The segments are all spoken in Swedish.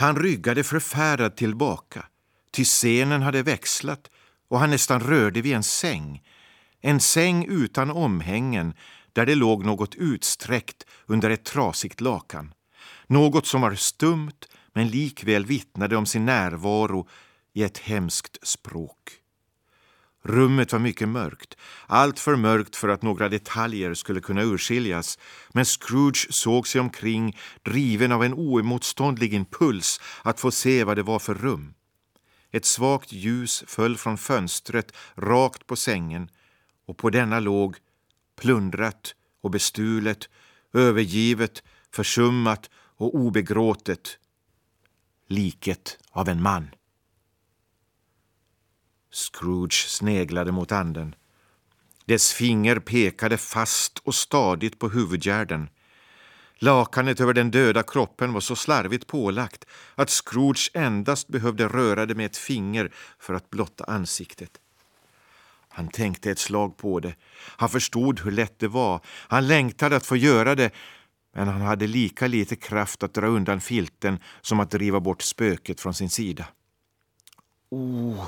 Han ryggade förfärad tillbaka, ty scenen hade växlat och han nästan rörde vid en säng. En säng utan omhängen där det låg något utsträckt under ett trasigt lakan. Något som var stumt men likväl vittnade om sin närvaro i ett hemskt språk. Rummet var mycket mörkt, allt för mörkt för att några detaljer skulle kunna urskiljas. Men Scrooge såg sig omkring, driven av en oemotståndlig impuls att få se vad det var för rum. Ett svagt ljus föll från fönstret rakt på sängen och på denna låg, plundrat och bestulet, övergivet, försummat och obegråtet, liket av en man. Scrooge sneglade mot anden. Dess finger pekade fast och stadigt på huvudgärden. Lakanet över den döda kroppen var så slarvigt pålagt att Scrooge endast behövde röra det med ett finger för att blotta ansiktet. Han tänkte ett slag på det. Han förstod hur lätt det var. Han längtade att få göra det men han hade lika lite kraft att dra undan filten som att driva bort spöket från sin sida. Oh,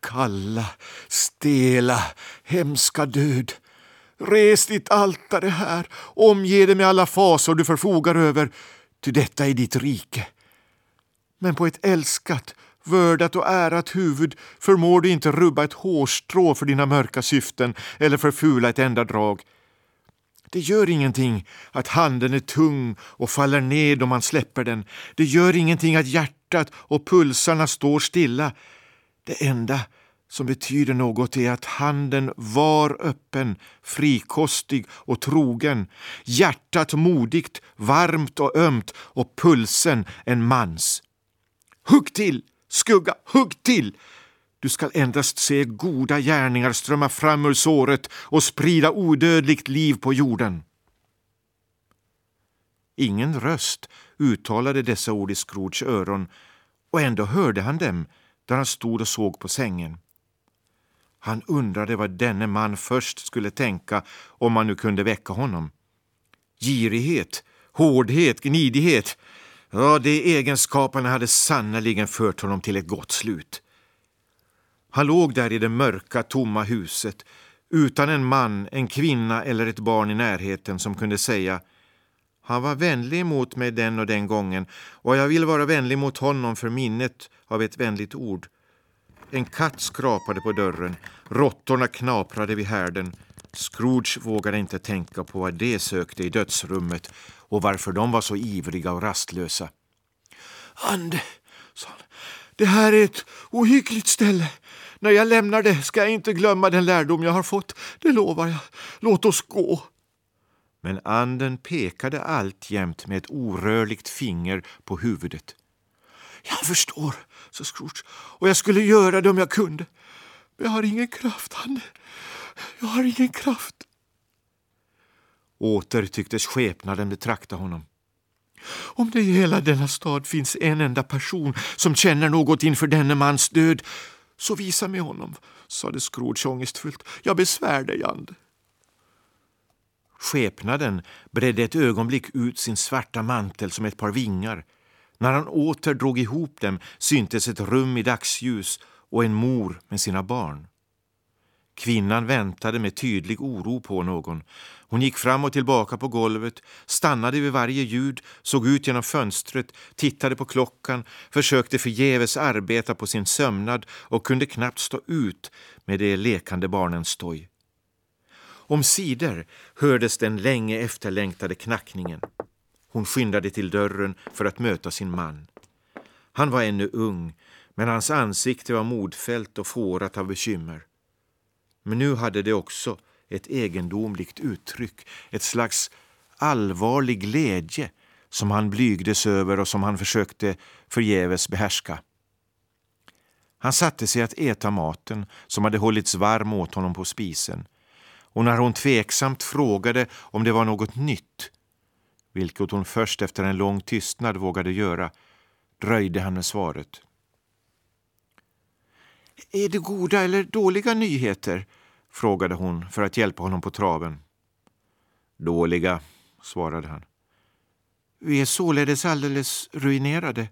kalla, stela, hemska död. Res ditt altare här, omge det med alla fasor du förfogar över, ty detta är ditt rike. Men på ett älskat, vördat och ärat huvud förmår du inte rubba ett hårstrå för dina mörka syften eller förfula ett enda drag. Det gör ingenting att handen är tung och faller ned om man släpper den. Det gör ingenting att hjärtat och pulsarna står stilla. Det enda som betyder något är att handen var öppen, frikostig och trogen. Hjärtat modigt, varmt och ömt och pulsen en mans. Hugg till, skugga, hugg till! Du skall endast se goda gärningar strömma fram ur såret och sprida odödligt liv på jorden. Ingen röst uttalade dessa ord i Scrooges öron och ändå hörde han dem där han stod och såg på sängen. Han undrade vad denne man först skulle tänka om man nu kunde väcka honom. Girighet, hårdhet, gnidighet. Ja, de egenskaperna hade sannerligen fört honom till ett gott slut. Han låg där i det mörka, tomma huset utan en man, en kvinna eller ett barn i närheten som kunde säga han var vänlig mot mig den och den gången och jag vill vara vänlig mot honom för minnet av ett vänligt ord. En katt skrapade på dörren, råttorna knaprade vid härden. Scrooge vågade inte tänka på vad de sökte i dödsrummet och varför de var så ivriga och rastlösa. Ande, sa han, det här är ett ohyggligt ställe. När jag lämnar det ska jag inte glömma den lärdom jag har fått, det lovar jag. Låt oss gå. Men anden pekade alltjämt med ett orörligt finger på huvudet. Jag förstår, sa Scrooge, och jag skulle göra det om jag kunde. Men jag har ingen kraft, ande. Jag har ingen kraft. Åter tycktes skepnaden betrakta honom. Om det i hela denna stad finns en enda person som känner något inför denne mans död, så visa mig honom, sade Scrooge ångestfullt. Jag besvär dig, ande. Skepnaden bredde ett ögonblick ut sin svarta mantel som ett par vingar. När han åter drog ihop dem syntes ett rum i dagsljus och en mor med sina barn. Kvinnan väntade med tydlig oro på någon. Hon gick fram och tillbaka på golvet, stannade vid varje ljud, såg ut genom fönstret, tittade på klockan, försökte förgäves arbeta på sin sömnad och kunde knappt stå ut med de lekande barnens stoj. Omsider hördes den länge efterlängtade knackningen. Hon skyndade till dörren för att möta sin man. Han var ännu ung, men hans ansikte var modfällt och fårat av bekymmer. Men nu hade det också ett egendomligt uttryck, ett slags allvarlig glädje som han blygdes över och som han försökte förgäves behärska. Han satte sig att äta maten som hade hållits varm åt honom på spisen och när hon tveksamt frågade om det var något nytt, vilket hon först efter en lång tystnad vågade göra, dröjde han med svaret. Är det goda eller dåliga nyheter? frågade hon för att hjälpa honom på traven. Dåliga, svarade han. Vi är således alldeles ruinerade.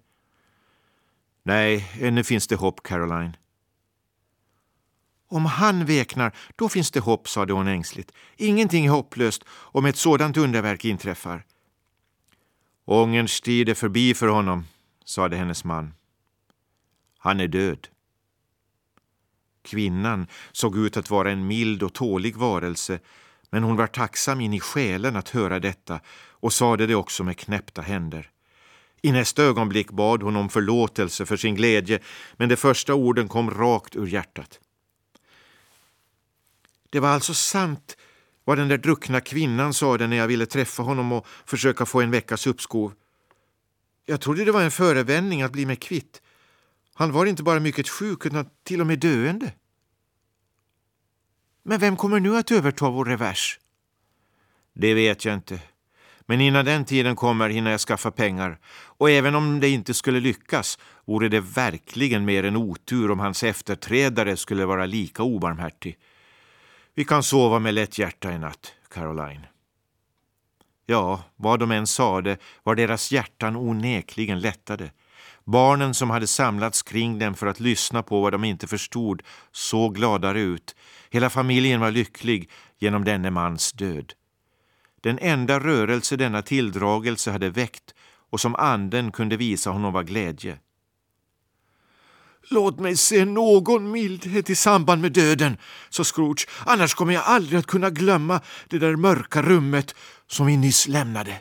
Nej, ännu finns det hopp, Caroline. Om han veknar, då finns det hopp, sade hon ängsligt. Ingenting är hopplöst om ett sådant underverk inträffar. Ångerns tid är förbi för honom, sade hennes man. Han är död. Kvinnan såg ut att vara en mild och tålig varelse men hon var tacksam in i själen att höra detta och sade det också med knäppta händer. I nästa ögonblick bad hon om förlåtelse för sin glädje men de första orden kom rakt ur hjärtat. Det var alltså sant vad den där druckna kvinnan sade när jag ville träffa honom och försöka få en veckas uppskov. Jag trodde det var en förevändning att bli mig kvitt. Han var inte bara mycket sjuk utan till och med döende. Men vem kommer nu att överta vår revers? Det vet jag inte. Men innan den tiden kommer hinner jag skaffa pengar. Och även om det inte skulle lyckas vore det verkligen mer en otur om hans efterträdare skulle vara lika obarmhärtig. Vi kan sova med lätt hjärta i natt, Caroline. Ja, vad de än sade var deras hjärtan onekligen lättade. Barnen som hade samlats kring dem för att lyssna på vad de inte förstod såg gladare ut. Hela familjen var lycklig genom denne mans död. Den enda rörelse denna tilldragelse hade väckt och som anden kunde visa honom var glädje. Låt mig se någon mildhet i samband med döden, sa Scrooge. Annars kommer jag aldrig att kunna glömma det där mörka rummet som vi nyss lämnade.